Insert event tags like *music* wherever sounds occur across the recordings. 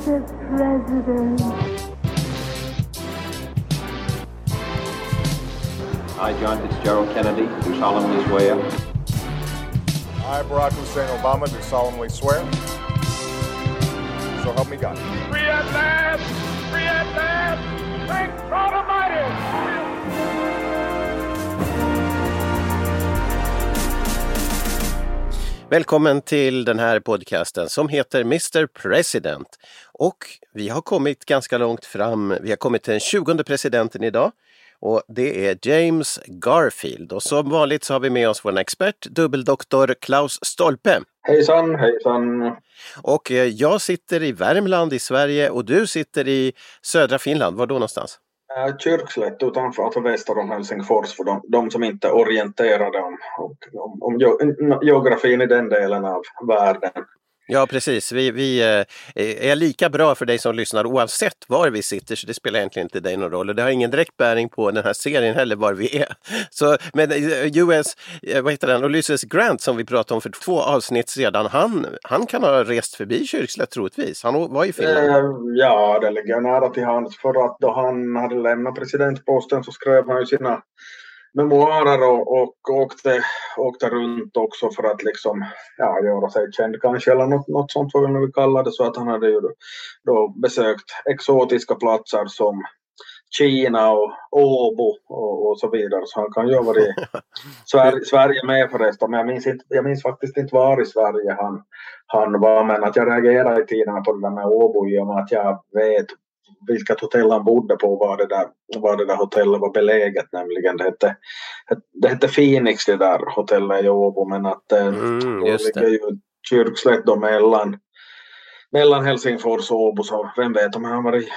Mr. President. I, John Fitzgerald Kennedy, do solemnly swear. I, Barack Hussein Obama, do solemnly swear. So help me God. Free at last! Free at last! Thank God Almighty! Välkommen till den här podcasten som heter Mr President. Och vi har kommit ganska långt fram. Vi har kommit till den 20 presidenten idag och det är James Garfield. Och som vanligt så har vi med oss vår expert, dubbeldoktor Klaus Stolpe. Hejsan, hejsan. Och eh, jag sitter i Värmland i Sverige och du sitter i södra Finland. Var då någonstans? Äh, Kyrkslätt utanför, alltså väster om Helsingfors för de, de som inte är orienterade om, om, om geografin i den delen av världen. Ja precis, vi, vi eh, är lika bra för dig som lyssnar oavsett var vi sitter så det spelar egentligen inte dig någon roll och det har ingen direkt bäring på den här serien heller var vi är. Så, men eh, US, eh, vad heter den, Ulysses Grant som vi pratade om för två avsnitt sedan, han, han kan ha rest förbi Kyrkslätt troligtvis. Han var i Finland. ja, det ligger nära till hands för att då han hade lämnat presidentposten så skrev han ju sina memoarer och, och åkte, åkte runt också för att liksom, ja, göra sig känd kanske eller något, något sånt vad vi nu kallar det. Så att han hade ju då besökt exotiska platser som Kina och Åbo och, och, så vidare. Så han kan ju ha varit i *laughs* Sverige, Sverige med förresten. Men jag minns, inte, jag minns faktiskt inte var i Sverige han, han var. Men att jag reagerade i tiderna på det där med Åbo i och med att jag vet vilket hotell han bodde på var det där, var det där hotellet var beläget nämligen. Det hette, det hette Phoenix det där hotellet i Åbo men att eh, mm, det ligger ju Kyrkslätt då mellan, mellan Helsingfors och Åbo så vem vet om han varit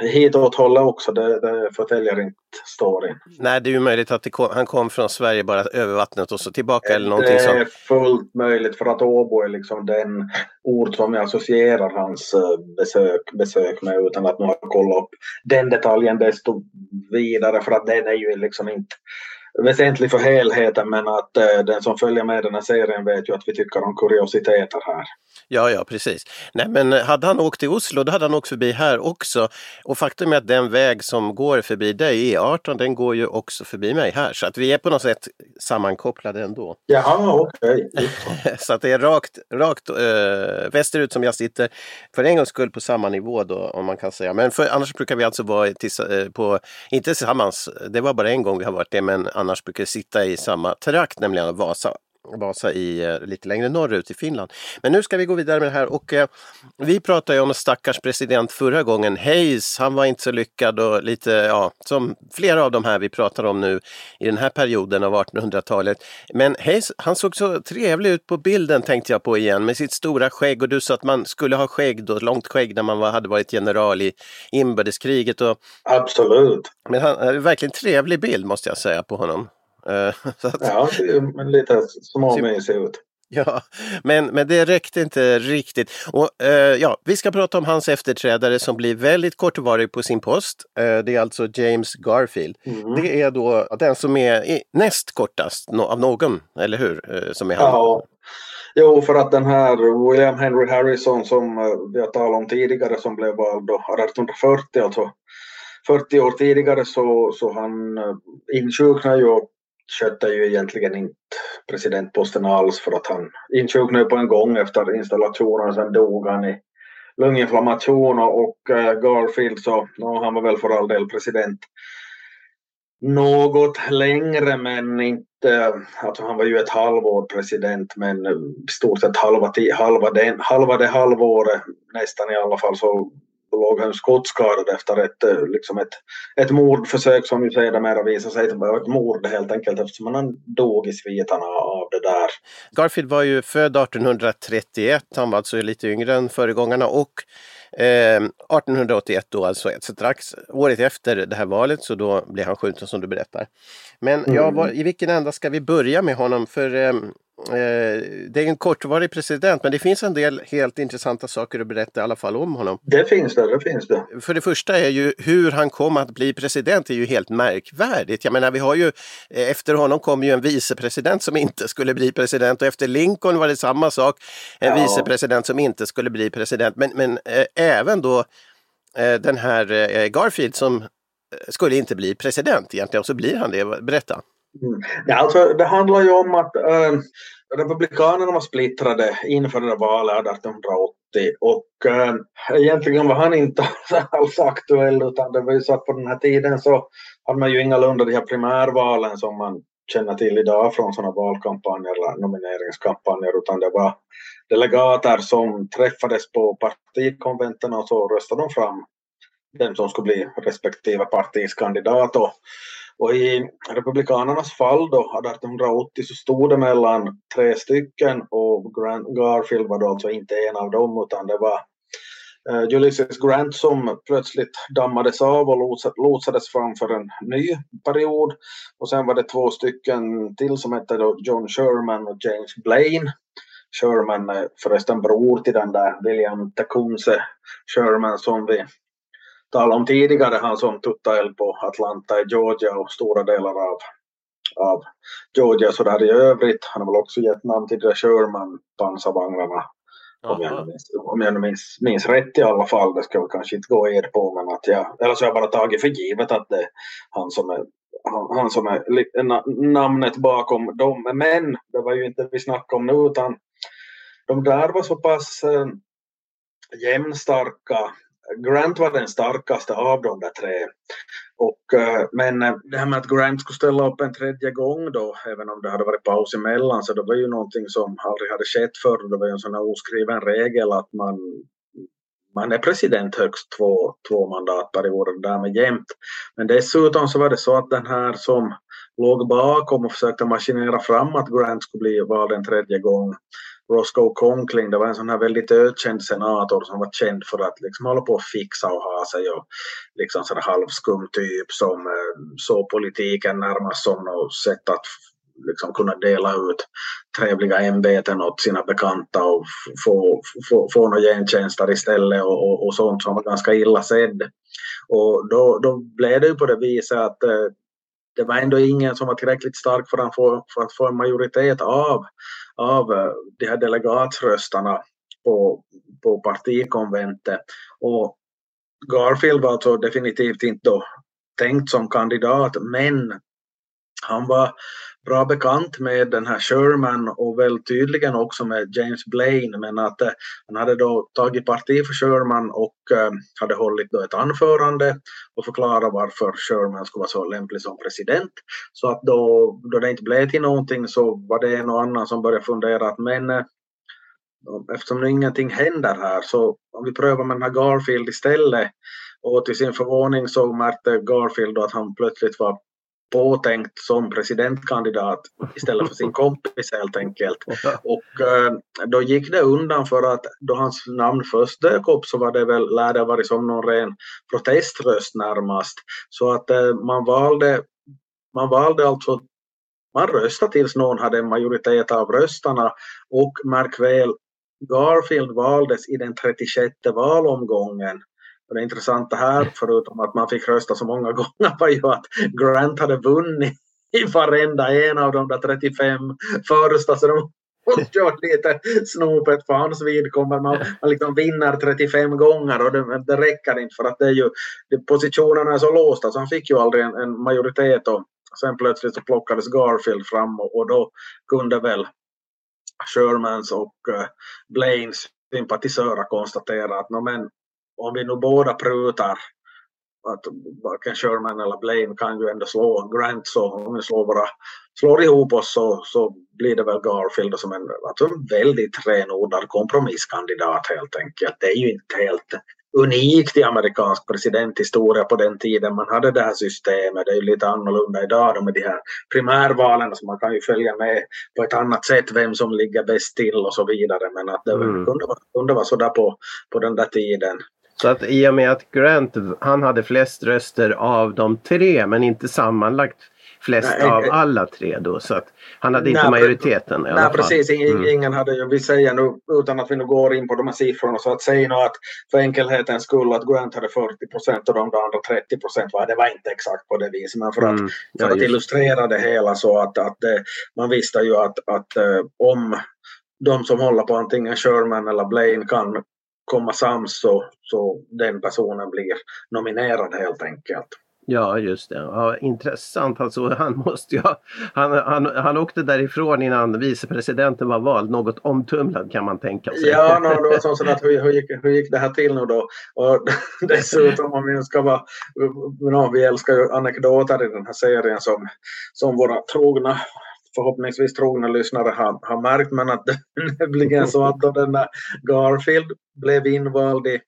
hitåt hållet också, det, det förtäljer inte storyn. Nej, det är ju möjligt att kom, han kom från Sverige bara över vattnet och så tillbaka eller någonting Det är fullt möjligt för att Åbo är liksom den ort som jag associerar hans eh, besök, besök med utan att nu ha kollat upp den detaljen desto vidare för att den är ju liksom inte väsentlig för helheten men att äh, den som följer med den här serien vet ju att vi tycker om kuriositeter här. Ja, ja precis. Nej men hade han åkt till Oslo då hade han åkt förbi här också. Och faktum är att den väg som går förbi dig, E18, den går ju också förbi mig här. Så att vi är på något sätt sammankopplade ändå. Jaha, okej. Okay. *laughs* så att det är rakt, rakt äh, västerut som jag sitter. För en gångs skull på samma nivå då om man kan säga. Men för, annars brukar vi alltså vara tills, äh, på, inte tillsammans, det var bara en gång vi har varit det, men annars brukar sitta i samma trakt, nämligen Vasa. Vasa i eh, lite längre norrut i Finland. Men nu ska vi gå vidare med det här och eh, vi pratade ju om stackars president förra gången. Hayes, han var inte så lyckad och lite, ja, som flera av de här vi pratar om nu i den här perioden av 1800-talet. Men Hayes, han såg så trevlig ut på bilden tänkte jag på igen med sitt stora skägg och du sa att man skulle ha skägg då, långt skägg när man var, hade varit general i inbördeskriget. Och, Absolut. Men han är verkligen trevlig bild måste jag säga på honom. Eh, *laughs* att, ja, men lite småmysig ut. Ja, men, men det räckte inte riktigt. Och, eh, ja, vi ska prata om hans efterträdare som blir väldigt kortvarig på sin post. Eh, det är alltså James Garfield. Mm. Det är då den som är näst kortast av någon, eller hur? Eh, som är han. Ja. Jo, för att den här William Henry Harrison som eh, vi har talat om tidigare som blev vald då 1840, alltså 40 år tidigare så, så han eh, insjuknade ju skötte ju egentligen inte presidentposten alls för att han insjuknade på en gång efter installationen. och Sen dog han i lunginflammation och och eh, Garfield så no, han var väl för all del president något längre men inte, alltså han var ju ett halvår president men i stort sett halva, halva, den, halva det halvåret nästan i alla fall så låg han skottskadad efter ett, eh, liksom ett, ett mordförsök som ju sedermera visade sig vara ett mord helt enkelt eftersom han dog i sviterna av det där. Garfield var ju född 1831, han var alltså lite yngre än föregångarna och eh, 1881 då alltså strax året efter det här valet så då blev han skjuten som du berättar. Men mm. ja, var, i vilken ända ska vi börja med honom? För eh, Eh, det är en kortvarig president men det finns en del helt intressanta saker att berätta i alla fall om honom. Det finns det, det finns det. För det första är ju hur han kom att bli president är ju helt märkvärdigt. Jag menar vi har ju eh, efter honom kom ju en vicepresident som inte skulle bli president och efter Lincoln var det samma sak. En ja. vicepresident som inte skulle bli president men, men äh, även då äh, den här äh, Garfield som skulle inte bli president egentligen och så blir han det. Berätta. Mm. Ja, alltså, det handlar ju om att äh, Republikanerna var splittrade inför det valet 1880 och äh, egentligen var han inte *laughs* alls aktuell utan det var ju så att på den här tiden så hade man ju ingalunda de här primärvalen som man känner till idag från sådana valkampanjer eller nomineringskampanjer utan det var delegater som träffades på partikonventerna och så röstade de fram vem som skulle bli respektive partis kandidat. Och och i Republikanernas fall då, 1880, så stod det mellan tre stycken och Grant Garfield var då alltså inte en av dem utan det var uh, Ulysses Grant som plötsligt dammades av och lotsades fram för en ny period. Och sen var det två stycken till som hette då John Sherman och James Blaine. Sherman är förresten bror till den där William Tecumseh Sherman som vi talade om tidigare, han som tuttade eld på Atlanta i Georgia och stora delar av, av Georgia så där i övrigt. Han har väl också gett namn till Sherman pansarvagnarna. Om jag, minns, om jag minns, minns rätt i alla fall, det ska vi kanske inte gå er på, men att jag, eller så har jag bara tagit för givet att det är han som är han, han som är namnet bakom dem. Men det var ju inte vi snackade om nu utan de där var så pass äh, jämnstarka Grant var den starkaste av de där tre. Och, eh, men eh, det här med att Grant skulle ställa upp en tredje gång då, även om det hade varit paus emellan, så det var ju någonting som aldrig hade skett förr. Det var ju en sån här oskriven regel att man, man är president högst två, två mandatperioder, därmed jämt. Men dessutom så var det så att den här som låg bakom och försökte maskinera fram att Grant skulle bli vald en tredje gång Roscoe Conkling, det var en sån här väldigt ökänd senator som var känd för att liksom hålla på och fixa och ha sig och liksom sån halvskum typ som eh, såg politiken närmast som något sätt att liksom kunna dela ut trevliga ämbeten åt sina bekanta och få, få, få några gentjänster istället och, och, och, sånt som var ganska illa sedd. Och då, då blev det ju på det viset att eh, det var ändå ingen som var tillräckligt stark för att få, för att få en majoritet av, av eh, de här delegatsröstarna på, på partikonventet. Och Garfield var alltså definitivt inte då tänkt som kandidat men han var bra bekant med den här Sherman och väl tydligen också med James Blaine men att eh, han hade då tagit parti för Sherman och eh, hade hållit då ett anförande och förklarat varför Sherman skulle vara så lämplig som president. Så att då, då det inte blev till någonting så var det en och annan som började fundera att men eh, eftersom nu ingenting händer här så om vi prövar med den här Garfield istället och till sin förvåning så märkte Garfield då att han plötsligt var påtänkt som presidentkandidat istället för sin kompis helt enkelt. *laughs* Och eh, då gick det undan för att då hans namn först dök upp så var det väl, lär det varit som någon ren proteströst närmast. Så att eh, man valde, man valde alltså man röstade tills någon hade en majoritet av röstarna och märk väl Garfield valdes i den 36 valomgången och det intressanta här, förutom att man fick rösta så många *laughs* gånger, var ju att Grant hade vunnit i varenda en av de där 35 första. Så de *laughs* kört lite snopet för hans vidkommande. Man, man liksom vinner 35 gånger och det, det räcker inte för att det är ju, det, positionerna är så låsta så han fick ju aldrig en, en majoritet. Och sen plötsligt så plockades Garfield fram och, och då kunde väl Shermans och uh, Blaines sympatisörer konstatera att no, men, om vi nu båda prutar att varken Sherman eller Blaine kan ju ändå slå Grant så om vi slår, våra, slår ihop oss så, så blir det väl Garfield som en, alltså en väldigt renodlad kompromisskandidat helt enkelt. Det är ju inte helt unikt i amerikansk presidenthistoria på den tiden man hade det här systemet. Det är ju lite annorlunda idag då med de här primärvalen så man kan ju följa med på ett annat sätt vem som ligger bäst till och så vidare. Men att det Mm. kunde, vara, kunde vara sådär på, på den där tiden. Så att i och med att Grant han hade flest röster av de tre men inte sammanlagt flest Nej, av eh, alla tre då. Så att han hade inte Nej, majoriteten i alla Nej, fall. precis. Mm. ingen hade ju, vi säger nu, utan att vi nu går in på de här siffrorna, så att säga nu att för enkelhetens skull att Grant hade 40 procent och de andra 30 procent, det var inte exakt på det viset, men för att, Mm. för Ja, att just. illustrera det hela så att, att det, man visste ju att, att eh, om de som håller på antingen Sherman eller Blaine kan komma sams så, så den personen blir nominerad helt enkelt. Ja, just det. Ja, intressant. Alltså, han, måste ju ha, han, han, han åkte därifrån innan vicepresidenten var vald. Något omtumlad kan man tänka sig. Ja, *laughs* no, det var så sådär att hur, hur, gick, hur gick det här till nu då? Och *laughs* dessutom om vi ska vara, no, vi älskar ju anekdoter i den här serien som, som våra trogna förhoppningsvis trogna lyssnare har, har märkt men att det är nämligen så att då den där Garfield blev invald i,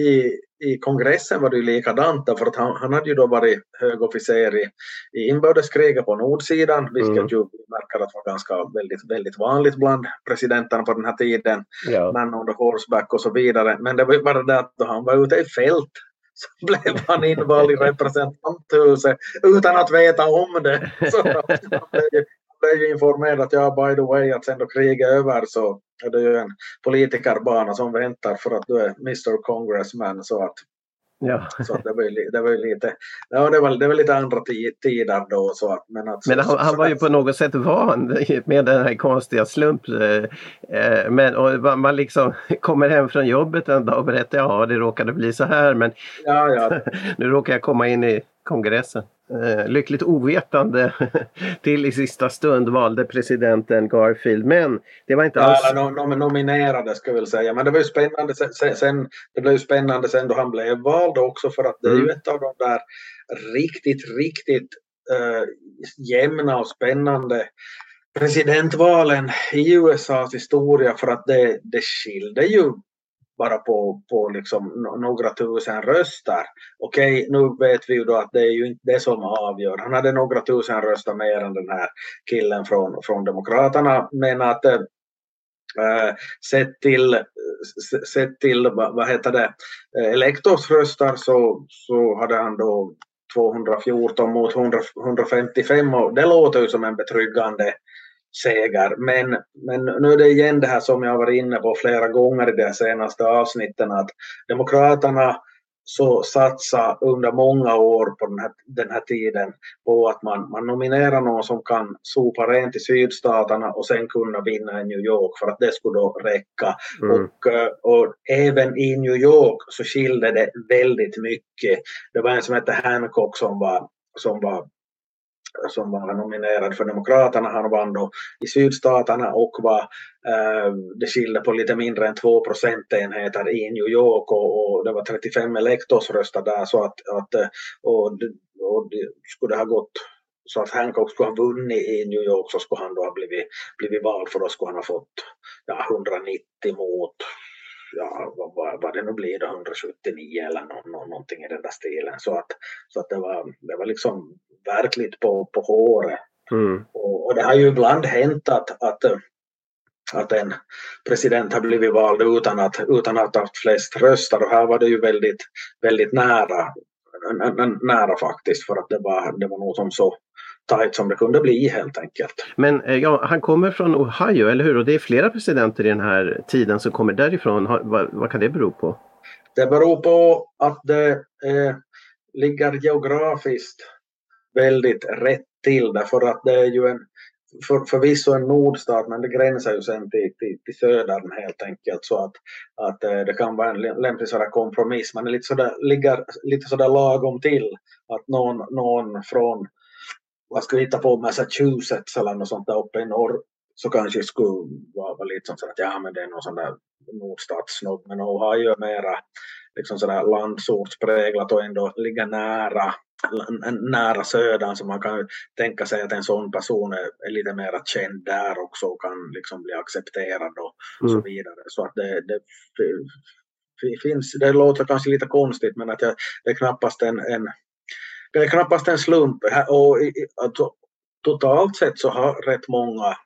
i, i kongressen var det ju likadant därför att han, han hade ju då varit högofficer i, i inbördeskriget på nordsidan vilket Mm. ju verkar att vara ganska väldigt, väldigt vanligt bland presidenterna på den här tiden Ja. man the horseback och så vidare. Men det var ju bara det att då han var ute i fält så *laughs* blev han invald i representanthuset utan att veta om det. *laughs* Så han blev blev ju informerad att ja, by the way, att sen då kriget är över så är det ju en politikerbana som väntar för att du är Mr Congressman. Så att, Ja. så att det, var det var lite, ja, det var, det var lite andra ti- tider då. Så att, men att, Men han, han var ju på något sätt van *laughs* med den här konstiga slump. eh, eh, Men man- man liksom *laughs* kommer hem från jobbet en dag och berättar ja det råkade bli så här men Ja, ja, *laughs* nu råkar jag komma in i kongressen. Eh, Lyckligt ovetande *laughs* till i sista stund valde presidenten Garfield men det var inte Ja, alls... eller nom- nom- nominerade ska jag väl säga. Men det var ju spännande sen, sen- det blev spännande sen då han blev vald också för att det är ju Mm. ett av de där riktigt, riktigt eh, jämna och spännande presidentvalen i USAs historia för att det, det skilde ju bara på, på liksom några tusen röster. Okej, nu vet vi ju då att det är ju inte det som avgör. Han hade några tusen röster mer än den här killen från, från Demokraterna. Men att eh, eh sett till, sett till vad, heter det, eh, elektorsröster så, så hade han då 214 mot 100, 155 och det låter ju som en betryggande seger. Men, men nu är det igen det här som jag har varit inne på flera gånger i de senaste avsnitten att Demokraterna så satsa under många år på den här, den här tiden på att man, man nominerar någon som kan sopa rent i sydstaterna och sen kunna vinna i New York för att det skulle då räcka. Mm. Och, eh, och även i New York så skilde det väldigt mycket. Det var en som hette Hancock som var, som var som var nominerad för Demokraterna. Han vann då i sydstaterna och var, eh, det skilde på lite mindre än två procentenheter i New York och, och det var 35 elektorsröster där så att, att eh, och, och det skulle ha gått så att Hancock skulle ha vunnit i New York så skulle han då ha blivit, blivit vald för då skulle han ha fått ja, 190 mot ja, vad, vad, det nu blir då, 179 eller nå, nå, någonting i den där stilen. Så att, så att det, var, det var liksom verkligt på, på håret. Mm. Och, och det har ju ibland hänt att, att, att en president har blivit vald utan att, utan att ha haft flest röster och här var det ju väldigt, väldigt nära, nära faktiskt för att det var, det var nog som så tajt som det kunde bli helt enkelt. Men eh, ja, han kommer från Ohio, eller hur? Och det är flera presidenter i den här tiden som kommer därifrån. Vad, vad kan det bero på? Det beror på att det eh, ligger geografiskt väldigt rätt till därför att det är ju en för, förvisso en nordstat men det gränsar ju sen till, till, till södern helt enkelt så att, att eh, det kan vara en lä- lämplig sådär kompromiss. Man är lite sådär, ligger lite sådär lagom till att någon, någon från vad ska vi hitta på Massachusetts eller något sånt där uppe i norr så kanske skulle vara, lite som så att ja men det är någon sån där nordstatssnobb men Ohio är mera liksom sådär landsortspräglat och ändå ligga nära nära södern så man kan ju tänka sig att en sån person är, är lite mer känd där också och kan liksom bli accepterad och så Mm. vidare. Så att det, det f- finns, det låter kanske lite konstigt men att jag, det är knappast en, en det är knappast en slump. Och, alltså, totalt sett så har rätt många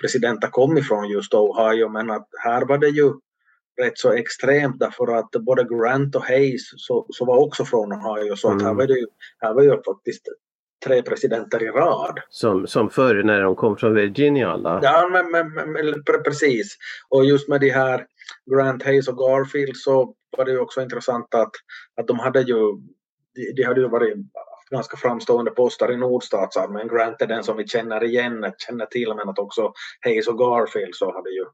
presidenter kommit från just Ohio men att här var det ju rätt så extremt därför att både Grant och Hayes så, så var också från Ohio så att här, mm. var det ju, här var ju faktiskt tre presidenter i rad. Som, som förr när de kom från Virginia alla? Ja, men, men, men, precis. Och just med de här Grant Hayes och Garfield så var det ju också intressant att, att de hade ju de, de hade ju varit ganska framstående poster i nordstatsarmén. Grant är den som vi känner igen, känner till, men att också Hayes och Garfield så hade ju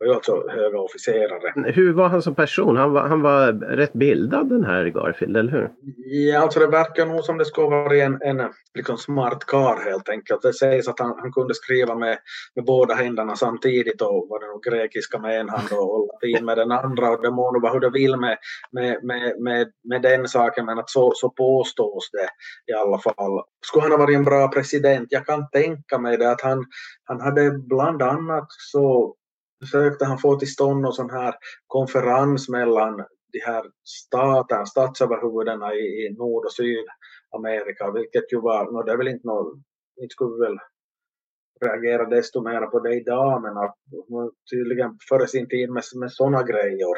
var ju alltså höga officerare. Hur var han som person? Han var, han var rätt bildad den här Garfield, eller hur? Ja, alltså det verkar nog som det skulle vara en, en liksom smart kar helt enkelt. Det sägs att han, han kunde skriva med, med båda händerna samtidigt och var det nog grekiska med en hand och latin med den andra och det må nog vara hur det vill med, med, med, med, med den saken men att så, så påstås det i alla fall. Skulle han ha varit en bra president? Jag kan tänka mig det att han, han hade bland annat så försökte han få till stånd någon sån här konferens mellan de här staterna, statsöverhuvudena i, i Nord och Sydamerika, vilket ju var, no, det är väl inte något, inte skulle vi väl reagera desto mer på det idag, men att tydligen före sin tid med, med sådana grejer.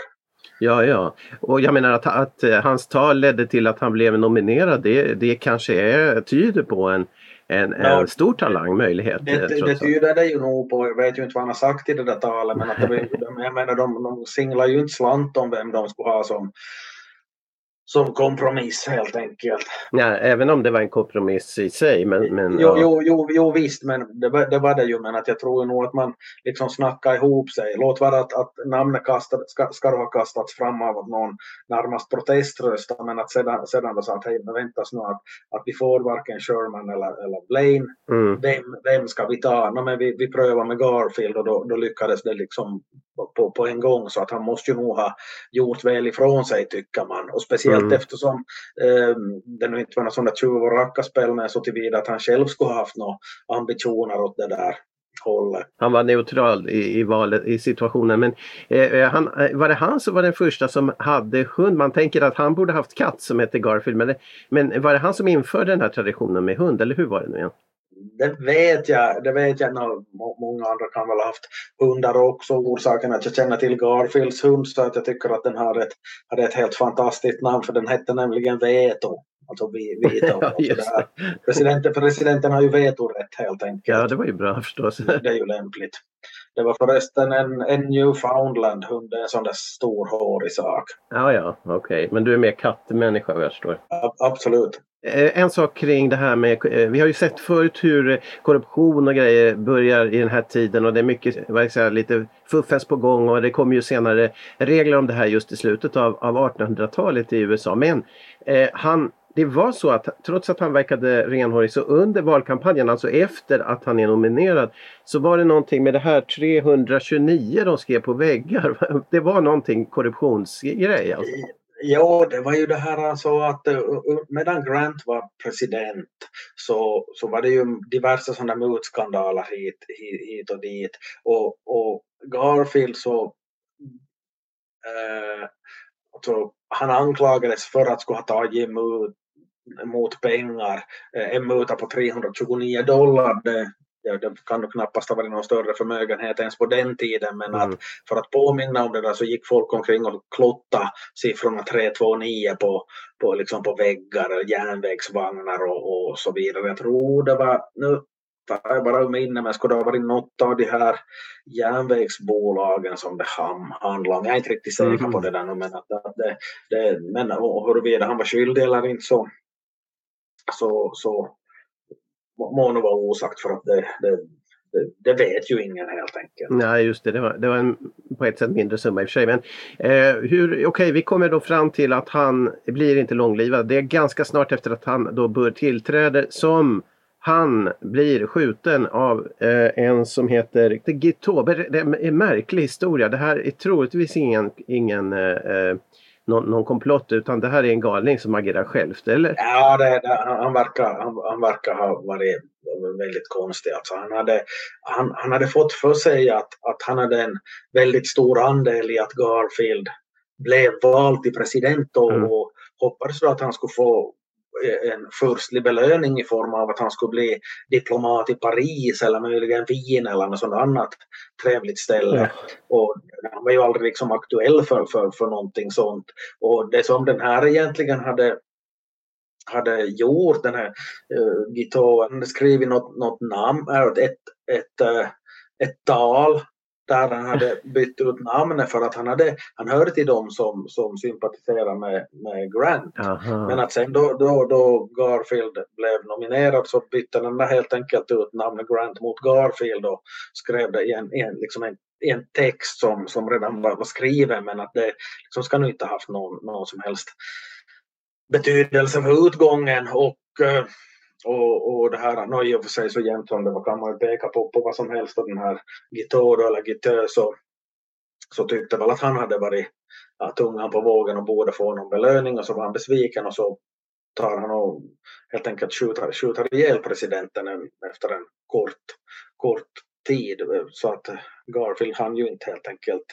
Ja, ja. Och jag menar att, att hans tal ledde till att han blev nominerad, det, det kanske är, tyder på en, en, ja, en stor talang, möjlighet. Det, det, det tyder det ju nog på, jag vet ju inte vad han har sagt i det där talet, men att det, *laughs* jag menar de, de singlar ju inte slant om vem de skulle ha som som kompromiss helt enkelt. Ja, även om det var en kompromiss i sig. Men, men, jo, ja. jo, jo, jo visst, men det, det, var det ju. Men att jag tror nog att man liksom snackar ihop sig. Låt vara att, att namnet kastat, ska, ska ha kastats fram av någon närmast proteströsta men att sedan, sedan då sa att hej, väntas nu att, att vi får varken Sherman eller, eller Blaine. Mm. Vem, vem ska vi ta? No, men vi, vi prövar med Garfield och då, då lyckades det liksom på, på en gång så att han måste ju nog ha gjort väl ifrån sig tycker man. Och speciellt mm. eftersom eh, det nu inte var något sånt där tjuv och rackarspel med så tillvida att han själv skulle ha haft några ambitioner åt det där hållet. Han var neutral i, i, valet, i situationen. Men eh, eh han, eh, var det han som var den första som hade hund? Man tänker att han borde haft katt som hette Garfield. Men, men var det han som införde den här traditionen med hund eller hur var det nu igen? Det vet jag, det vet jag. No, många andra kan väl ha haft hundar också. Orsaken att jag känner till Garfields hund så att jag tycker att den har ett, har ett helt fantastiskt namn för den hette nämligen Veto. Alltså Vito. *laughs* ja, presidenten, presidenten har ju vetorätt helt enkelt. Ja, det var ju bra förstås. *laughs* det är ju lämpligt. Det var förresten en, en Newfoundland-hund, en sån där storhårig sak. Ja, ja, okej. Okay. Men du är mer kattmänniska vad jag förstår. absolut. Eh, en sak kring det här med, eh, vi har ju sett förut hur korruption och grejer börjar i den här tiden och det är mycket, vad jag säga, lite fuffens på gång och det kommer ju senare regler om det här just i slutet av, av 1800-talet i USA. Men eh, han, det var så att trots att han verkade renhårig så under valkampanjen, alltså efter att han är nominerad, så var det någonting med det här 329 de skrev på väggar. *laughs* Det var någonting korruptionsgrej. Alltså. Jo, det var ju det här alltså att eh, medan Grant var president så, så var det ju diverse sådana mutskandaler hit, hit, hit och dit. Och, och Garfield så Äh, alltså, han anklagades för att skulle ha tagit emot mot pengar. En muta på 329 dollar, det, ja, det kan nog knappast ha varit någon större förmögenhet ens på den tiden men mm. att för att påminna om det där så gick folk omkring och klotta siffrorna 329 på, på, liksom på väggar, järnvägsvagnar och, och så vidare. Jag tror det var, nu tar jag bara ur minne, men skulle det ha varit något av de här järnvägsbolagen som det handlade om. Jag är inte riktigt säker mm. på det där men att, att det, det, men huruvida han var skyldig eller inte så så, så må nog vara osagt för att det, det, det, det, vet ju ingen helt enkelt. Nej just det, det var, det var en på ett sätt mindre summa i och för sig. Men eh, okej, okay, vi kommer då fram till att han blir inte långlivad. Det är ganska snart efter att han då bör tillträder som han blir skjuten av eh, en som heter Gitober. Det är en märklig historia. Det här är troligtvis ingen, ingen eh, eh någon, någon komplott utan det här är en galning som agerar självt, eller? Ja, det, det, han, verkar, han, han, verkar ha varit väldigt konstig. Alltså han, hade, han, han hade fått för sig att, att han hade en väldigt stor andel i att Garfield blev vald till president och, Mm. och hoppades att han skulle få en furstlig belöning i form av att han skulle bli diplomat i Paris eller möjligen Wien eller något sådant annat trevligt ställe. Ja. Och han var ju aldrig liksom aktuell för, för, för någonting sånt. Och det som den här egentligen hade hade gjort den här uh, Guiteau, han hade skrivit något, något namn, äh, ett, ett, uh, ett tal där han hade bytt ut namnet för att han, hade, han hörde till dem som, som sympatiserade med, med Grant. Aha. Men att sen då, då, då Garfield blev nominerad så bytte den där helt enkelt ut namnet Grant mot Garfield och skrev det i en, en, liksom en, en text som, som redan var, var skriven men att det liksom ska nu inte ha haft någon, någon som helst betydelse för utgången och, eh, och, och det här, no, i och för sig så jämt som det var kan man ju peka på, på vad som helst och den här Guiteau eller Guiteau så, så tyckte väl att han hade varit ja, tungan på vågen och borde få någon belöning och så var han besviken och så tar han och helt enkelt skjuter, skjuter ihjäl presidenten efter en kort, kort tid. Så att Garfield han ju inte helt enkelt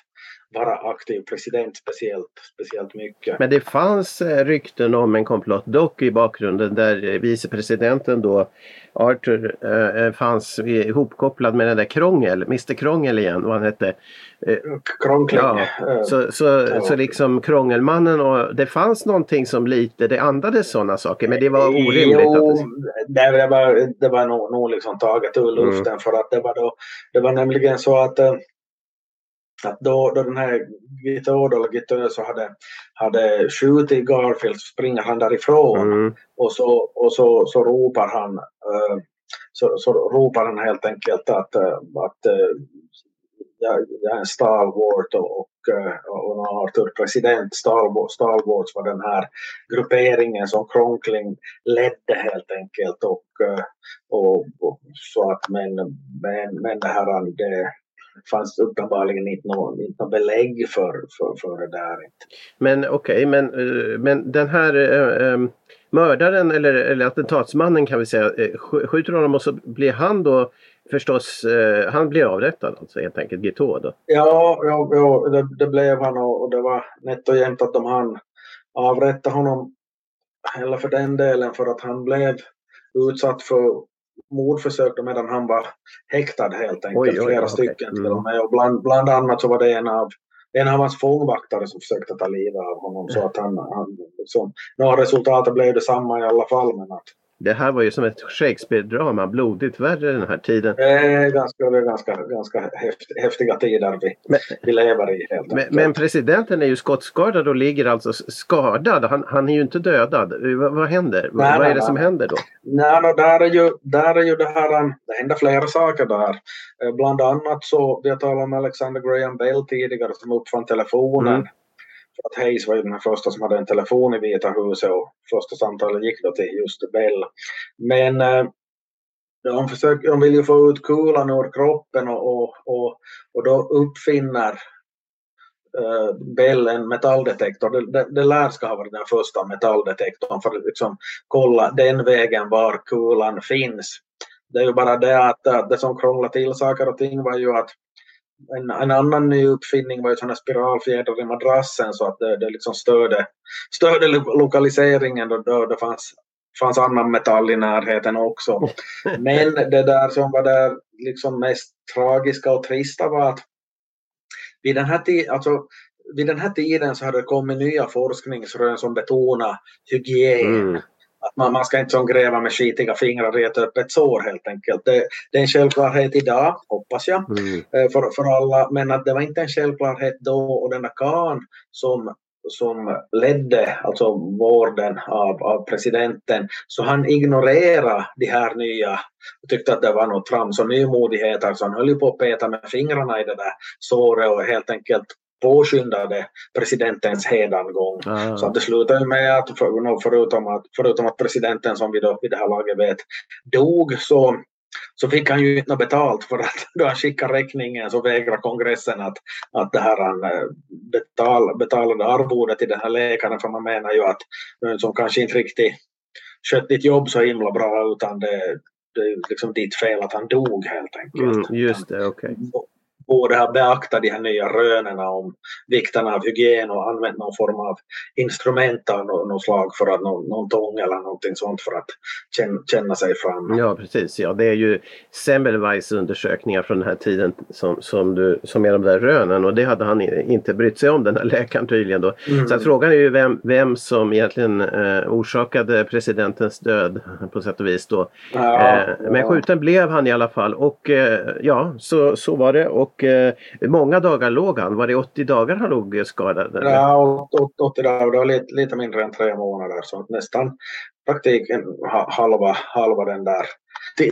vara aktiv president speciellt, speciellt mycket. Men det fanns eh, rykten om en komplott dock i bakgrunden där eh, vicepresidenten då Arthur eh, fanns ihopkopplad med den där Krångel, Mr Krångel igen vad han hette. Krångling. Ja, så, så, ja. så liksom Krångelmannen och det fanns någonting som lite, det andades sådana saker men det var orimligt. Jo, det, det, var, det var nog, nog liksom taget ur Mm. luften för att det var då, det var nämligen så att, att då, då den här Guiteau eller Guiteau så hade, hade skjutit Garfield så springer han därifrån mm, och så, och så, så ropar han eh, så, så ropar han helt enkelt att, eh, att eh, jag, jag är en stalwart och, och, och Arthur president. Stalwart, stalwarts var den här grupperingen som Cronkling ledde helt enkelt. Och, och, och så att men, men, men det här det fanns uppenbarligen inte något, inte belägg för, för, för det där. Men okej, men, eh, men den här eh, mördaren eller, eller attentatsmannen kan vi säga eh, sk- skjuter honom och så blir han då förstås, eh, han blir avrättad alltså helt enkelt, Guiteau då. Ja, ja, ja det, det blev han och, och det var nätt och jämnt att de hann avrätta honom. Eller för den delen för att han blev utsatt för mordförsök medan han var häktad helt enkelt. Oj, oj, flera okej. stycken till Mm. och med. Och bland, bland annat så var det en av en av hans fångvaktare som försökte ta livet av honom så att han, han liksom, några resultatet blev detsamma i alla fall men att Det här var ju som ett Shakespeare-drama, blodigt värre den här tiden. är ganska, ganska, ganska häft, häftiga tider vi, Men, vi lever i helt men, men presidenten är ju skottskadad och ligger alltså skadad. Han, han är ju inte dödad. Eh, Vad, vad händer? Nej, vad nej, är det nej. som händer då? Nej, no, där, är ju, där är ju det här, um, det händer flera saker där. Eh, Bland annat så, vi har talat om Alexander Graham Bell tidigare som uppfann telefonen. Mm. För att Hayes var ju den första som hade en telefon i Vita huset och första samtalet gick då till just Bell. Men eh, de, försöker, de vill ju få ut kulan ur kroppen och, och, och, och då uppfinner eh, Bell en metalldetektor. Det, det, det lär ska ha varit den första metalldetektorn för att liksom kolla den vägen var kulan finns. Det är ju bara det att, att det som krånglade till saker och ting var ju att en, en annan ny uppfinning var ju sådana spiralfjädrar i madrassen så att det, det liksom störde, störde lo- lokaliseringen då, då det fanns, fanns annan metall i närheten också. *laughs* Men det där som var där liksom mest tragiska och trista var att vid den här, ti- alltså, vid den här tiden så hade det kommit nya forskningsrön som betonar hygien. Mm. Att man, man ska inte som gräva med skitiga fingrar i ett öppet sår helt enkelt. Det, det är en självklarhet idag, hoppas jag, Mm. eh, för, för alla. Men att det var inte en självklarhet då och denna Khan som, som ledde alltså vården av, av presidenten, så han ignorerade de här nya och tyckte att det var något trams och nymodigheter så han höll ju på att peta med fingrarna i det där såret och helt enkelt påskyndade presidentens hedangång. Ah. Så att det slutade med att för, förutom, att förutom att presidenten som vi då vid det här laget vet dog så, så fick han ju inte något betalt för att *laughs* då han skickade räkningen så vägrade kongressen att, att det här han eh, betal, betalade arvodet till den här läkaren för man menar ju att någon som kanske inte riktigt skött ditt jobb så himla bra utan det, det är liksom ditt fel att han dog helt enkelt. Mm, just det, okej. Och- borde ha beaktat de här nya rönen om vikten av hygien och använt någon form av instrument av något slag för att någon, någon tång eller någonting sånt för att känna, känna sig fram. Ja precis, ja det är ju Semmelweis undersökningar från den här tiden som, som, du, som är de där rönen och det hade han inte brytt sig om den här läkaren tydligen då. Mm. Så frågan är ju vem, vem som egentligen eh, orsakade presidentens död på sätt och vis då. Ja, eh, men skjuten blev han i alla fall och eh, ja så, så var det och eh, många dagar låg han. Var det 80 dagar han låg skadad? Eller? Ja 80 dagar, det var lite, lite mindre än tre månader så nästan praktiken halva, halva den där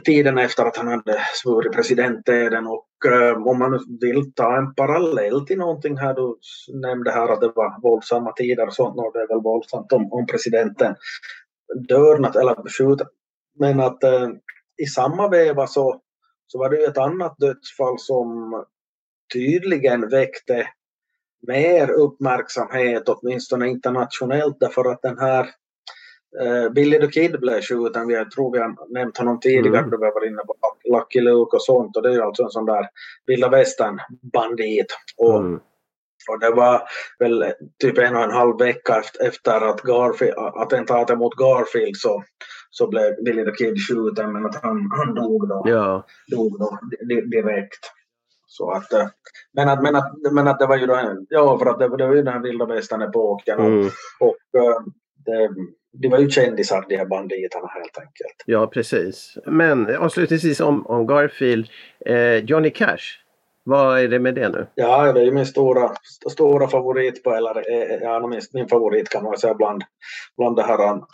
tiden efter att han hade svurit presidenteden. och eh, om man vill ta en parallell till någonting här, du nämnde här att det var våldsamma tider och sånt, det är väl våldsamt om, om presidenten dör eller skjuter. Men att eh, i samma veva så, så var det ju ett annat dödsfall som tydligen väckte mer uppmärksamhet, åtminstone internationellt, därför att den här Uh, Billy the Kid blev skjuten. Vi tror vi har nämnt honom tidigare mm. då vi var inne på Lucky Luke och sånt. Och det är ju alltså en sån där vilda västern bandit. Och, mm. och det var väl typ en och en halv vecka efter att Garfield, attentatet mot Garfield så, så blev Billy the Kid skjuten men att han, han dog då. Ja. Dog då direkt. Så att, eh, men, att, men, att, men att det var ju då, ja för att det, det var ju den här vilda västern-epoken och, mm. och eh, det, de var ju kändisar de här banditerna helt enkelt. Ja precis. Men avslutningsvis om, om Garfield. Eh, Johnny Cash. Vad är det med det nu? Ja, det är ju min stora, stora favorit på, eller eh, ja, min, min favorit kan man säga bland, bland det här um,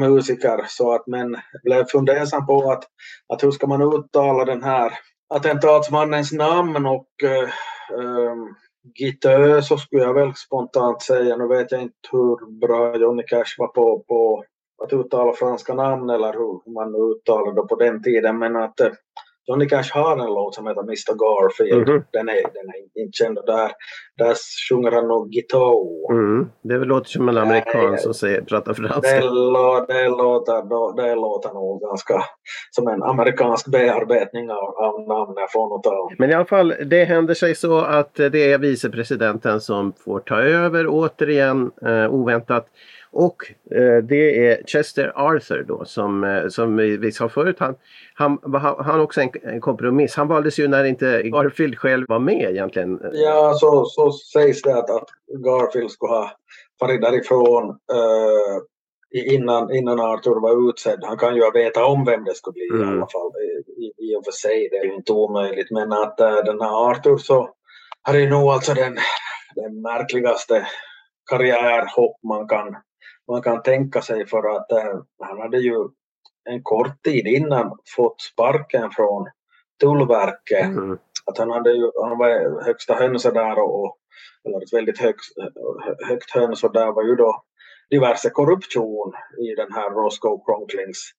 musiker. Så att, men blev fundersam på att, att hur ska man uttala den här attentatsmannens namn och eh, ehm, uh, um, Gitö så skulle jag väl spontant säga. Nu vet jag inte hur bra Johnny Cash var på, på att uttala franska namn eller hur man uttalade det på den tiden. Men att eh, Johnny Cash har en låt som heter Mr Garfield. Mm -hmm. Den är, den är inte känd. Där, där sjunger han nog gitarr. Mm. Det låter som en amerikan som säger, pratar franska. Det, det, låter, det låter nog ganska som en amerikansk bearbetning av, av namnet från och Men i alla fall, det händer sig så att det är vicepresidenten som får ta över återigen eh, oväntat. Och eh, det är Chester Arthur då som, eh, som vi sa förut. Han, han, han, han också en, en, kompromiss. Han valdes ju när inte Garfield själv var med egentligen. Ja, så, så sägs det att, att Garfield skulle ha farit därifrån uh, innan, innan Arthur var utsedd. Han kan ju ha vetat om vem det skulle bli mm. i alla fall. I, I och för sig, det är ju inte omöjligt. Men att uh, den här Arthur så hade ju nog alltså den, den märkligaste karriärhopp man kan man kan tänka sig för att äh, han hade ju en kort tid innan fått sparken från Tullverket. Mm. Att han, hade ju, han var högsta hönset där och, eller ett väldigt högt, högt höns och där var ju då diverse korruption i den här Roscoe Cronklings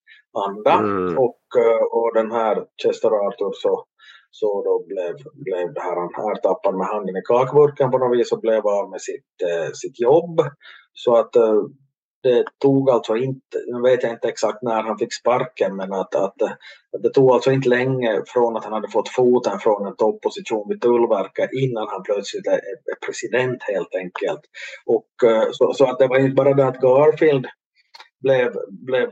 anda. Mm. Och, eh, och den här Chester Arthur så, så då blev, blev det här, han ertappad med handen i kakburken på något vis och blev av med sitt, eh, sitt jobb. Så att det tog alltså inte, nu vet jag inte exakt när han fick sparken, men att, att, att det tog alltså inte länge från att han hade fått foten från en topposition vid Tullverket innan han plötsligt är, president helt enkelt. Och, eh, så, så, att det var inte bara det att Garfield blev, blev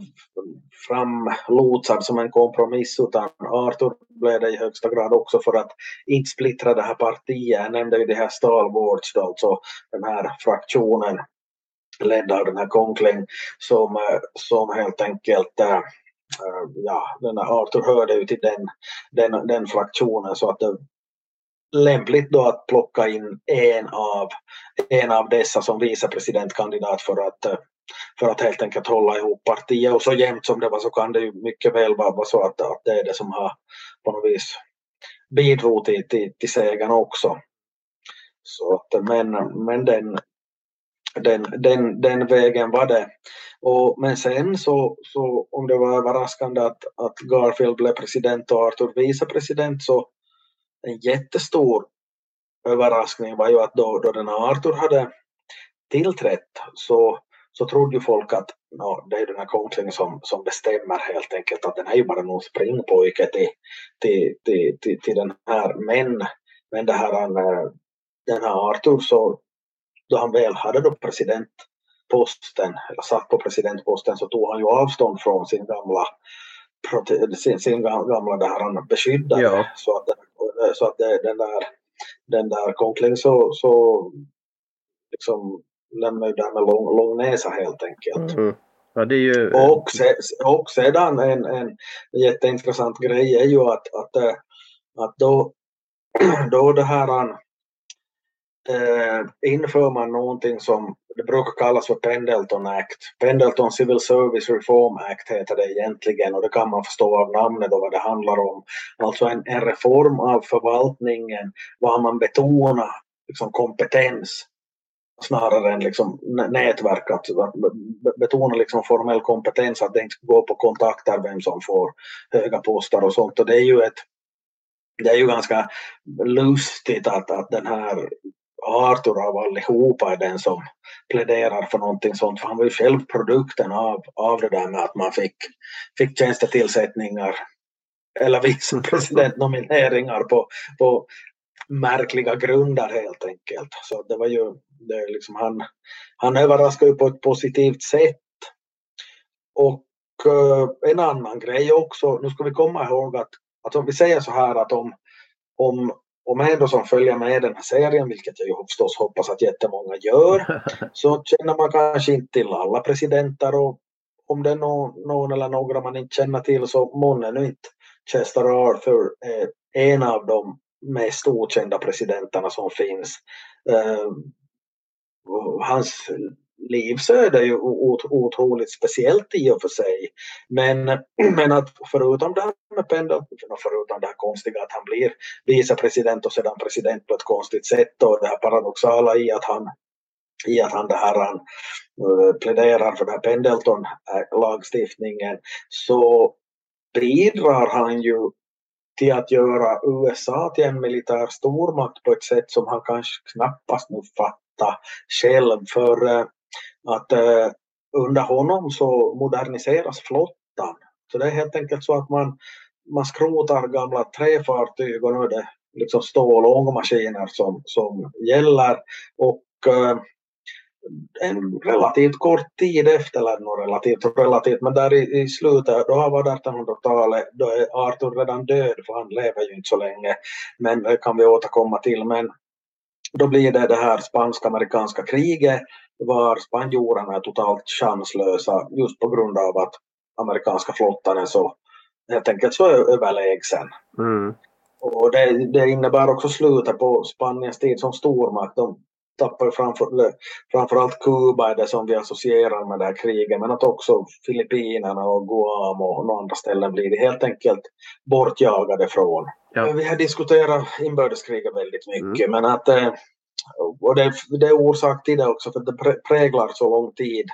framlotsad som en kompromiss utan Arthur blev det i högsta grad också för att inte splittra det här partiet. Jag nämnde ju det här Stalwards, alltså den här fraktionen ledd av den här Conkling som, eh, som helt enkelt äh, ja, den här Arthur hörde ju till den, den, den fraktionen så att det lämpligt då att plocka in en av, en av dessa som vicepresidentkandidat för att, för att helt enkelt hålla ihop partiet. Och så jämnt som det var så kan det ju mycket väl vara så att, att det är det som har på något vis bidrog till, till, till segern också. Så att, men, men den, den, den, den vägen var det. Och, men sen så, så om det var överraskande att, att Garfield blev president och Arthur vicepresident så en jättestor överraskning var ju att då, då den Arthur hade tillträtt så, så trodde ju folk att no, det är den här Conkling som, som bestämmer helt enkelt att den är ju bara någon springpojke till, till, till, till, till den här. Men men det här, eh, den här Arthur så då han väl hade då presidentposten, eller satt på presidentposten, så tog han ju avstånd från sin gamla sin, sin gamla där han beskyddade. Ja. Så att, så att det, den där, den där Conkling så, så liksom lämnar ju där med lång, lång näsa helt enkelt. Mm. Ja, det ju... Och, se, och sedan en, en jätteintressant grej är ju att, att, eh, att då, *clears throat* då det här eh, inför man någonting som det brukar kallas för Pendleton Act. Pendleton Civil Service Reform Act heter det egentligen och det kan man förstå av namnet och vad det handlar om. Alltså en, en reform av förvaltningen var man betonar liksom kompetens snarare än liksom nätverk, att betona liksom formell kompetens, att det inte ska gå på kontakter vem som får höga poster och sånt. Och det är ju ett det är ju ganska lustigt att, att den här Arthur av allihopa är den som pläderar för någonting sånt. För han var ju själv produkten av, av det där med att man fick, fick tjänstetillsättningar eller vicepresidentnomineringar *laughs* på, på märkliga grunder helt enkelt. Så det var ju det liksom han, han överraskade ju på ett positivt sätt. Och uh, en annan grej också, nu ska vi komma ihåg att, att om vi säger så här att om, om om ändå som följer med den här serien, vilket jag ju förstås hoppas att jättemånga gör, *laughs* så känner man kanske inte till alla presidenter och om det är någon, någon eller några man inte känner till så månne nu inte Chester Arthur är en av de mest okända presidenterna som finns. Uh, liv livsöde är ju otroligt speciellt i och för sig. Men, *clears throat* men att förutom det här med Pendleton, förutom det här konstiga att han blir vicepresident och sedan president på ett konstigt sätt och det här paradoxala i att han i att han, det här, han uh, pläderar för den här Pendleton-lagstiftningen eh, så bidrar han ju till att göra USA till en militär stormakt på ett sätt som han kanske knappast nu fattar själv. För eh, att eh, under honom så moderniseras flottan. Så det är helt enkelt så att man, man skrotar gamla träfartyg och nu är det liksom stål och ångmaskiner som, som gäller. Och eh, en relativt kort tid efter, eller relativt relativt, men där i, i slutet, då har var 1800-talet, då är Arthur redan död för han lever ju inte så länge. Men det kan vi återkomma till. Men då blir det det här spansk-amerikanska kriget var spanjorerna totalt chanslösa just på grund av att amerikanska flottan är så helt enkelt så överlägsen. Mm. Och det, det innebär också slutet på Spaniens tid som stormakt. De tappar framför, framförallt Kuba är det som vi associerar med det här kriget men att också Filippinerna och Guam och några andra ställen blir det helt enkelt bortjagade från. Ja. Vi har diskuterat inbördeskriget väldigt mycket mm. men att eh, och det, det är orsak till det också för det präglar så lång tid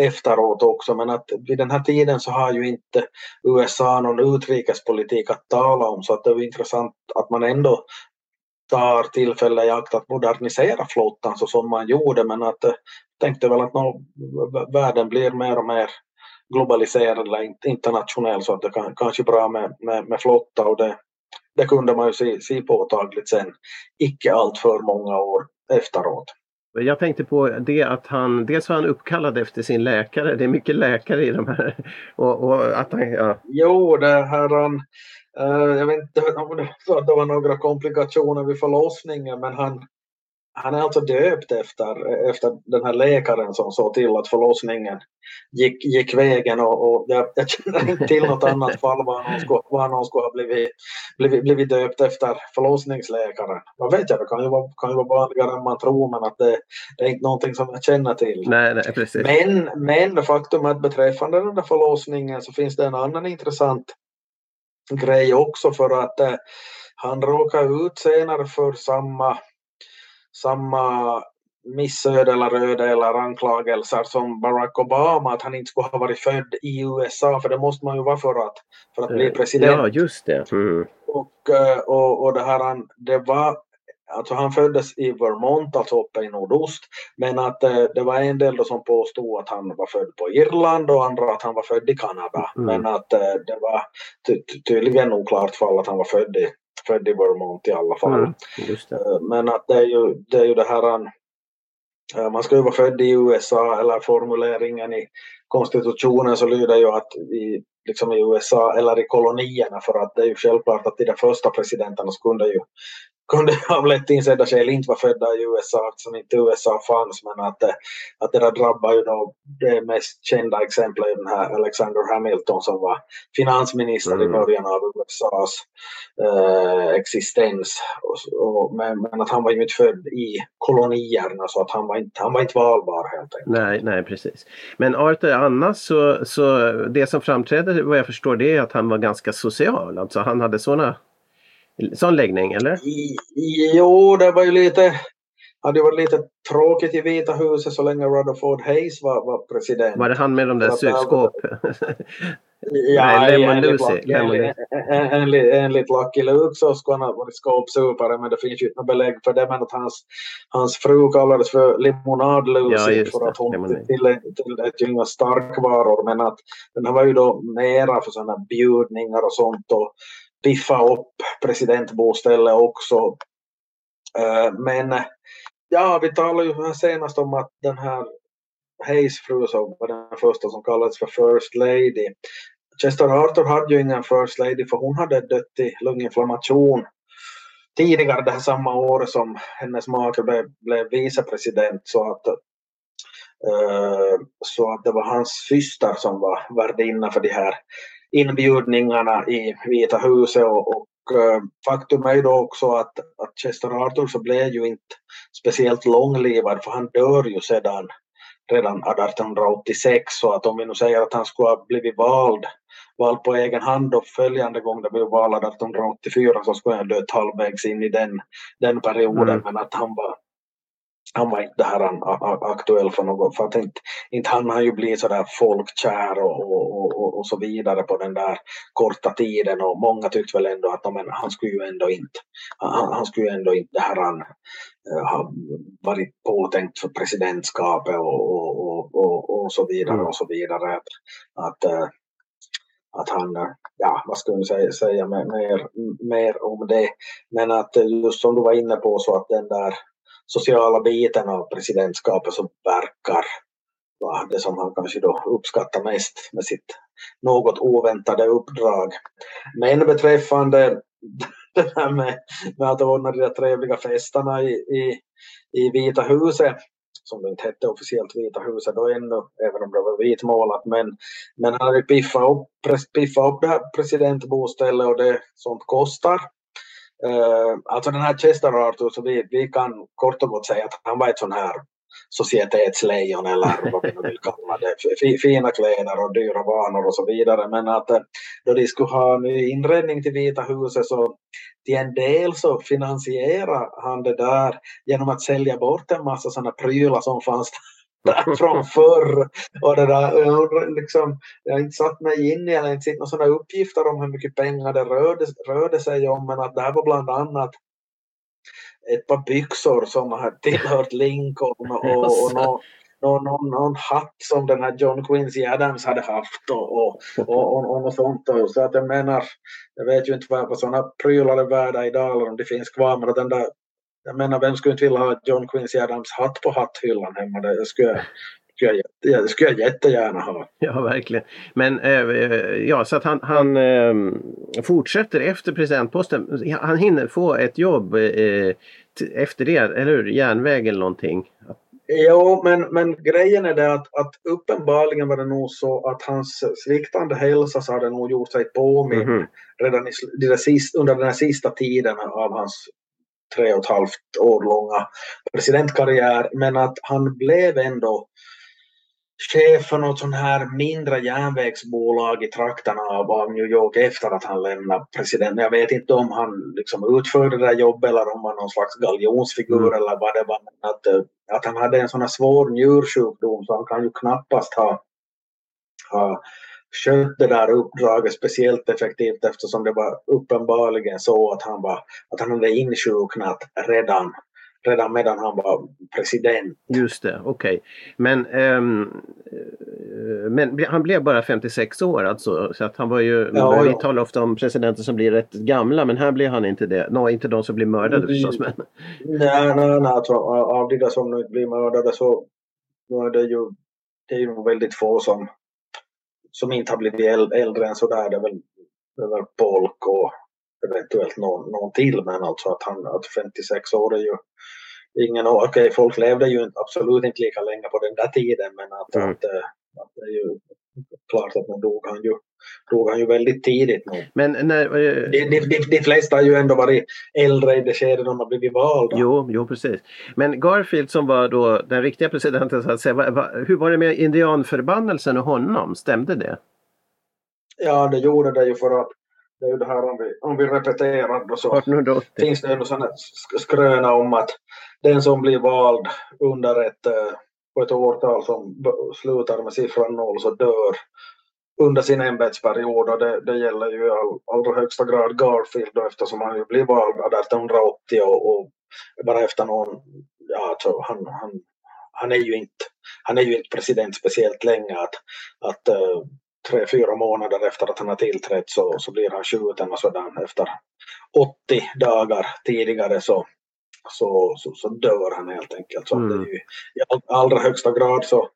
efteråt också. Men att vid den här tiden så har ju inte USA någon utrikespolitik att tala om. Så att det är intressant att man ändå tar tillfälle i akt att modernisera flottan så som man gjorde. Men att eh, tänkte väl att no, världen blir mer och mer globaliserad eller internationell så att det kan, kanske är bra med, med, med flotta. Och det, det kunde man ju se, se påtagligt sen icke allt för många år efteråt. Jag tänkte på det att han, dels var han uppkallad efter sin läkare, det är mycket läkare i de här. Och, och att han, ja. Jo, det här han, uh, jag vet inte om det var några komplikationer vid förlossningen men han, han är alltså döpt efter, efter den här läkaren som såg till att förlossningen gick, gick vägen och, och jag, jag känner inte till något annat fall var någon skulle, var någon skulle ha blivit, blivit, blivit döpt efter förlossningsläkaren. Vad vet jag, det kan ju vara, kan ju vara vanligare än man tror men att det, det är inte någonting som jag känner till. Nej, nej, precis. Men, men faktum är att beträffande den där förlossningen så finns det en annan intressant grej också för att eh, han råkar ut senare för samma samma missöde eller öde eller anklagelser som Barack Obama att han inte skulle ha varit född i USA för det måste man ju vara för att, för att bli eh, president. Ja, just det. Mm. Och, eh, och, och det här, det var Alltså han föddes i Vermont, alltså uppe i nordost. Men att eh, det var en del som påstod att han var född på Irland och andra att han var född i Kanada. Mm. Men att det var ty tydligen oklart fall att han var född i, född i Vermont i alla fall. Mm. Eh, Men att det är ju det, är ju det här eh, man ska ju vara född i USA eller formuleringen i konstitutionen så lyder ju att i, liksom i USA eller i kolonierna för att det är ju självklart att de där första presidenterna kunde ju kunde *laughs* av lätt insedda skäl inte vara födda i USA eftersom inte USA fanns men att, att det där drabbar ju då det mest kända exemplet är den här Alexander Hamilton som var finansminister i Mm. början av USAs eh, existens. Och, och, men, men att han var ju inte född i kolonierna så att han var inte, han var inte valbar helt enkelt. Nej, nej precis. Men Arthur annars så, så det som framträdde vad jag förstår det är att han var ganska social. Alltså han hade såna, sån läggning eller? Jo, det var ju lite hade ju varit lite tråkigt i Vita huset så länge Rutherford Hayes var, var president. Var det han med de där För att det- sugskåp? Ja, Nej, Lemon enligt Lucy, enligt- en- Enligt, enligt Lucky Luke så skulle han ha varit skåpsupare men det finns ju inte belägg för det. Men att hans, hans fru kallades för Limonad Ja, Lucy just för det, att hon tillät ju inga starkvaror. Men att den här var ju då mera för sådana bjudningar och sånt och piffa upp presidentbostället också. Eh, men ja, vi talade ju här senast om att den här Hayes fru som var den första som kallades för First Lady. Chester Arthur hade ju ingen First Lady för hon hade dött i lunginflammation tidigare det här samma år som hennes make blev, blev vicepresident så att eh, så att det var hans syster som var värdinna för de här inbjudningarna i Vita huset och, och eh, faktum är ju då också att, att Chester Arthur så blev ju inte speciellt långlivad för han dör ju sedan redan 1886 så att om vi nu säger att han skulle ha blivit vald, vald på egen hand och följande gång det blev val 1884 så skulle han dött halvvägs in i den, den perioden Mm. men att han var han var inte där han, aktuell för något för att inte, inte han har ju blivit sådär folkkär och, och, och, och, så vidare på den där korta tiden och många tyckte väl ändå att men, han skulle ju ändå inte han, han skulle ju ändå inte här han eh, har varit påtänkt för presidentskapet och, och, och, och, så vidare Mm. och så vidare. Att, att, eh, att han, eh, ja vad ska jag säga, säga mer, mer, om det. Men att just som du var inne på så att den där sociala biten av presidentskapet som verkar vara det som han kanske då uppskattar mest med sitt något oväntade uppdrag. Men beträffande *laughs* det här med, med att ordna de där trevliga festerna i, i, i Vita huset som det inte hette officiellt Vita huset då ännu, även om det var vitmålat. Men, men han hade piffat upp, piffat upp det här presidentbostället och det sånt kostar. Uh, alltså den här Chester Arthur, så vi, vi kan kort och gott säga att han var ett sån här societetslejon eller vad vi nu vill kalla det. F- Fina kläder och dyra vanor och så vidare. Men att eh, då de skulle ha ny inredning till Vita huset så till en del så finansierade han det där genom att sälja bort en massa sådana prylar som fanns där *laughs* från förr. Och det där, jag, liksom, jag har inte satt mig in i eller inte sett några sådana uppgifter om hur mycket pengar det rörde, rörde sig om men att det här var bland annat ett par byxor som hade tillhört Lincoln och, och, och någon, någon, någon, någon hatt som den här John Quincy Adams hade haft och, och, och, och, och något sånt. Och, så att jag menar, jag vet ju inte vad, vad sådana prylar är värda idag eller om det finns kvar men att den där jag menar, vem skulle inte vilja ha John Quincy Adams hatt på hatthyllan hemma? Det skulle jag, skulle jag, det skulle jag jättegärna ha. Ja, verkligen. Men eh, ja, så att han, han eh, fortsätter efter presidentposten. Han hinner få ett jobb t- efter det, eller hur? Järnväg eller någonting. Jo, men, men grejen är det att, att uppenbarligen var det nog så att hans sviktande hälsa så hade nog gjort sig påmind Mhm. redan i, där under den här sista tiden av hans tre och ett halvt år långa presidentkarriär. Men att han blev ändå chef för något sånt här mindre järnvägsbolag i trakterna av, av New York efter att han lämnade presidenten. Jag vet inte om han liksom utförde det där jobbet eller om han var någon slags galjonsfigur Mm. eller vad det var. Men att, eh, att han hade en sån här svår njursjukdom så han kan ju knappast ha, ha skött det där uppdraget speciellt effektivt eftersom det var uppenbarligen så att han, var, att han hade insjuknat redan, redan medan han var president. Just det, okej. Men ehm, eh, men han blev bara 56 år alltså. Så att han var ju, Ja, vi ja. talar ofta om presidenter som blir rätt gamla men här blir han inte det. Nå, inte de som blir mördade Mm. förstås. Men, Nej, nej, nej. Alltså, av de där som nu blir mördade så nu är det ju, det är ju väldigt få som, som inte har blivit äl- äldre än sådär. Det är väl, det är väl Polk och eventuellt någon, någon till. Men alltså att han att 56 år är ju ingen år. Okej, folk levde ju inte- absolut inte lika länge på den där tiden. Men att, Mm. att, eh, att det är ju klart att nu dog han ju, dog han ju väldigt tidigt nu. men när, eh, De, de, de, de flesta har ju ändå varit äldre i det skede de har blivit valda. Jo, jo, precis. Men Garfield som var då den riktiga presidenten, så att säga, va, va, hur var det med indianförbannelsen och honom? Stämde det? Ja, det gjorde det ju för att det är ju det här om vi, om vi repeterar då så 1880? finns det här sk- skröna om att den som blir vald under ett, eh, på ett årtal som slutar med siffran noll så dör under sin ämbetsperiod och det, det gäller ju i all, allra högsta grad Garfield då, eftersom han ju blev vald 1880 och, och bara efter någon, ja alltså han, han, han är ju inte, han är ju inte president speciellt länge att, att eh, tre, fyra månader efter att han har tillträtt så, så blir han skjuten och sådär efter 80 dagar tidigare så, så, så, så dör han helt enkelt. Så Mm. det är ju i all, allra högsta grad så,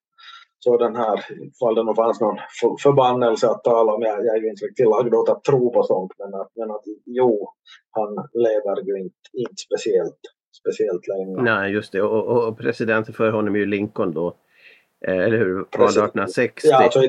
så den här, ifall det nog fanns någon för, förbannelse att tala om, jag, jag är ju inte riktigt lagd åt att tro på sånt, men att, men att jo, han lever ju inte, inte speciellt, speciellt länge. Nej, just det. Och, och, och presidenten för honom är ju Lincoln då. Eh, eller hur? Valde Precis. 1860. Ja, alltså,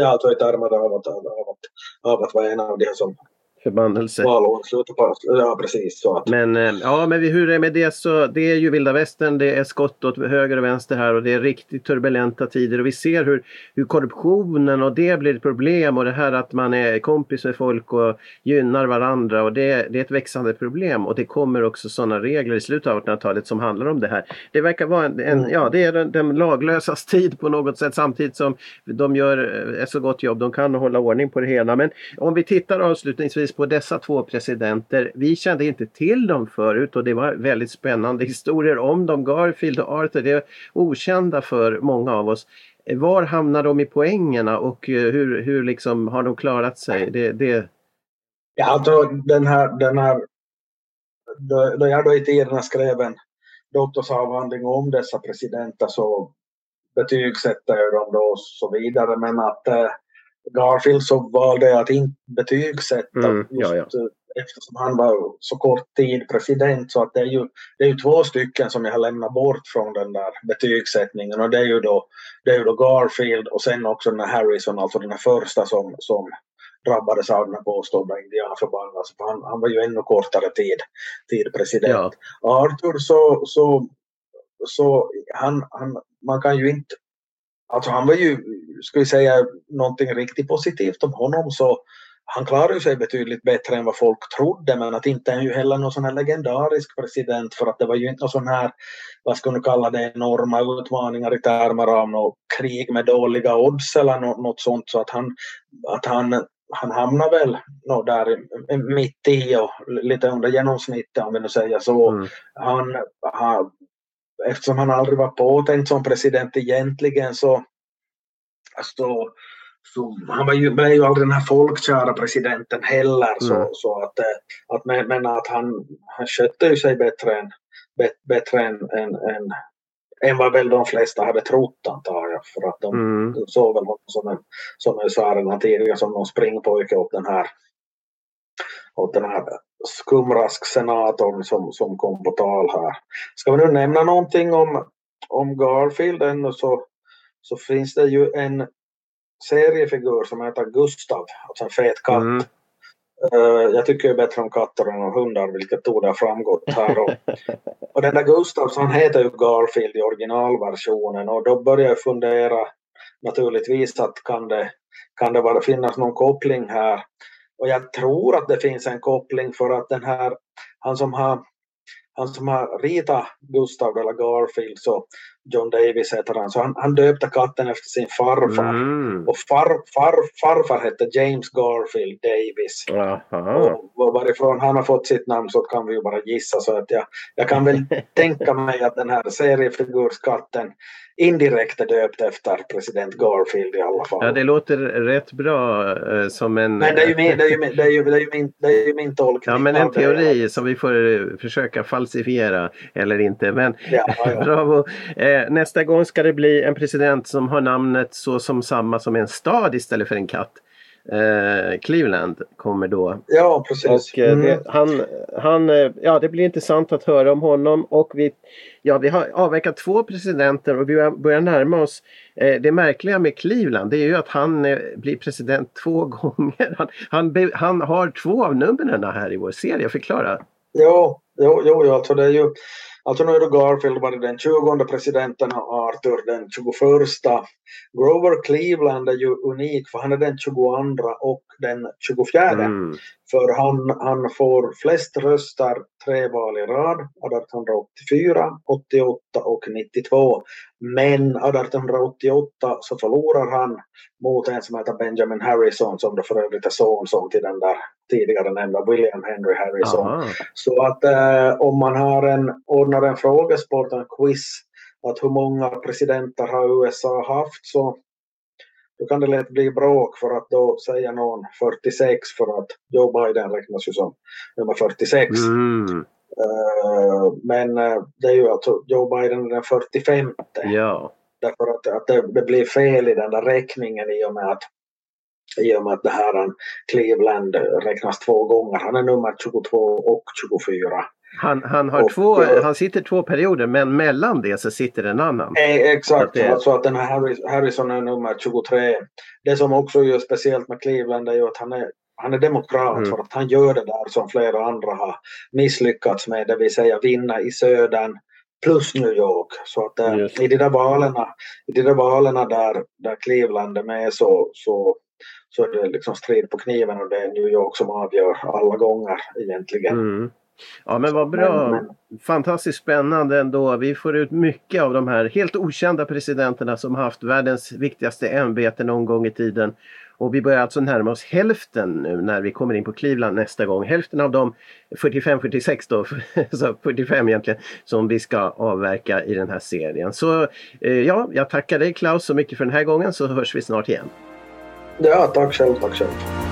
ja, alltså i termer av att, av, att, av att vara en av de här som Förbannelse. valåret slutar på. Ja, precis. Så att, Men eh, ja, men hur är det med det så det är ju vilda västern, det är skott åt höger och vänster här och det är riktigt turbulenta tider och vi ser hur, hur korruptionen och det blir ett problem och det här att man är kompis med folk och gynnar varandra och det, det är ett växande problem och det kommer också sådana regler i slutet av 1800-talet som handlar om det här. Det verkar vara en, en ja det är den, den laglösas tid på något sätt samtidigt som de gör eh, ett så gott jobb de kan och hålla ordning på det hela. Men om vi tittar avslutningsvis på dessa två presidenter. Vi kände inte till dem förut och det var väldigt spännande *laughs* historier om dem. Garfield och Arthur, det är okända för många av oss. Var hamnar de i poängerna och eh, hur, hur liksom har de klarat sig? Det, det, Ja, alltså den här, den här då, då jag då i tiderna skrev en doktorsavhandling om dessa presidenter så betygsätter jag dem då och så vidare. Men att eh, Garfield så valde jag att inte betygsätta Mm, ja, just, eh, eftersom han var så kort tid president. Så att det är ju, det är ju två stycken som jag har lämnat bort från den där betygssättningen och det är ju då, det är ju då Garfield och sen också den här Harrison, alltså den här första som, som drabbades av den här påstådda indianförbannelsen. För han, han var ju ännu kortare tid, tid president. ja. Arthur så, så, så han, han, man kan ju inte, alltså han var ju, ska vi säga någonting riktigt positivt om honom så han klarar ju sig betydligt bättre än vad folk trodde men att inte är han ju heller någon sån här legendarisk president för att det var ju inte någon sån här, vad ska man kalla det, enorma utmaningar i termer av något krig med dåliga odds eller något, sånt så att han, att han han hamnar väl nå, där mitt i och lite under genomsnittet om vi nu säger så. Mm. Han, han, eftersom han aldrig var påtänkt som president egentligen så, så, så han var ju, blev ju aldrig den här folkkära presidenten heller. Så, Mm. så att, eh, att, men, men att han, han skötte ju sig bättre än, bättre än, än, än, än vad väl de flesta hade trott antar jag. För att de, Mm. såg väl honom som en, som jag sa redan tidigare, som någon springpojke åt den här åt den här skumrask-senatorn som, som kom på tal här. Ska vi nu nämna någonting om, om Garfield ännu så, så finns det ju en seriefigur som heter Gustav, alltså en fet katt. Mm. Eh, jag tycker ju bättre om katter än om hundar, vilket torde ha framgått här. Och, *laughs* och den där Gustav, så han heter ju Garfield i originalversionen och då börjar jag fundera naturligtvis att kan det, kan det vara, finnas någon koppling här? Och jag tror att det finns en koppling för att den här, han som har han som har ritat Gustav eller Garfield så, John Davis heter han, så han, han döpte katten efter sin farfar. Mm. Och far, far, farfar hette James Garfield Davis. Aha. Och varifrån han har fått sitt namn så kan vi ju bara gissa. Så att jag, jag kan väl *laughs* tänka mig att den här seriefigurskatten indirekt är döpt efter president Garfield i alla fall. Ja, det låter rätt bra eh, som en... Men det är ju min, det är ju min, det är ju, det är ju min, det är ju min tolkning. Ja, men en teori som vi får eh, försöka falsifiera eller inte. Men Ja, ja. *laughs* bravo! Eh, nästa gång ska det bli en president som har namnet så som samma som en stad istället för en katt. Eh, Cleveland kommer då. Ja, precis. Och eh, Mm. det, han, han, eh, ja, det blir intressant att höra om honom. Och vi, ja, vi har avverkat två presidenter och vi börjar närma oss. Eh, det märkliga med Cleveland det är ju att han eh, blir president två *laughs* gånger. Han, han, han har två av numren här i vår serie. Förklara. Jo, jo, jo, jo, alltså det är ju Alltså nu är då Garfield varit den 20 presidenten och Arthur den 21. Grover Cleveland är ju unik för han är den 22 och den 24. Mm. För han, han får flest röster tre val i rad, 1884, 88 och 92. Men 1888 så förlorar han mot en som heter Benjamin Harrison som då för övrigt är sonson till den där tidigare nämnda William Henry Harrison. Aha. Så att eh, om man har en, ordnar en frågesport, en quiz, att hur många presidenter har USA haft så då kan det lätt bli bråk för att då säger någon 46 för att Joe Biden räknas ju som nummer 46. Mm. Eh, men eh, det är ju alltså Joe Biden är den 45. Ja. Därför att, att det, det blir fel i den där räkningen i och med att i och med att det här Cleveland räknas två gånger. Han är nummer 22 och 24. Han, han, har Och, två, eh, han sitter två perioder men mellan det så sitter en annan. Eh, exakt, Att det- alltså att den här Harris- Harrison är nummer 23. Det som också gör speciellt med Cleveland är ju att han är, han är demokrat Mm. för att han gör det där som flera andra har misslyckats med, det vill säga vinna i södern plus New York. Så att Just. i de där valen, i de där valen där, där Cleveland är med så, så, så är det liksom strid på kniven och det är New York som avgör alla gånger egentligen. Mm. Ja men vad bra. Fantastiskt spännande ändå. Vi får ut mycket av de här helt okända presidenterna som haft världens viktigaste ämbete någon gång i tiden. Och vi börjar alltså närma oss hälften nu när vi kommer in på Cleveland nästa gång. Hälften av de 45-46 då, *laughs* så 45 egentligen, som vi ska avverka i den här serien. Så eh, ja, jag tackar dig Klaus så mycket för den här gången så hörs vi snart igen. Ja, tack själv, tack själv.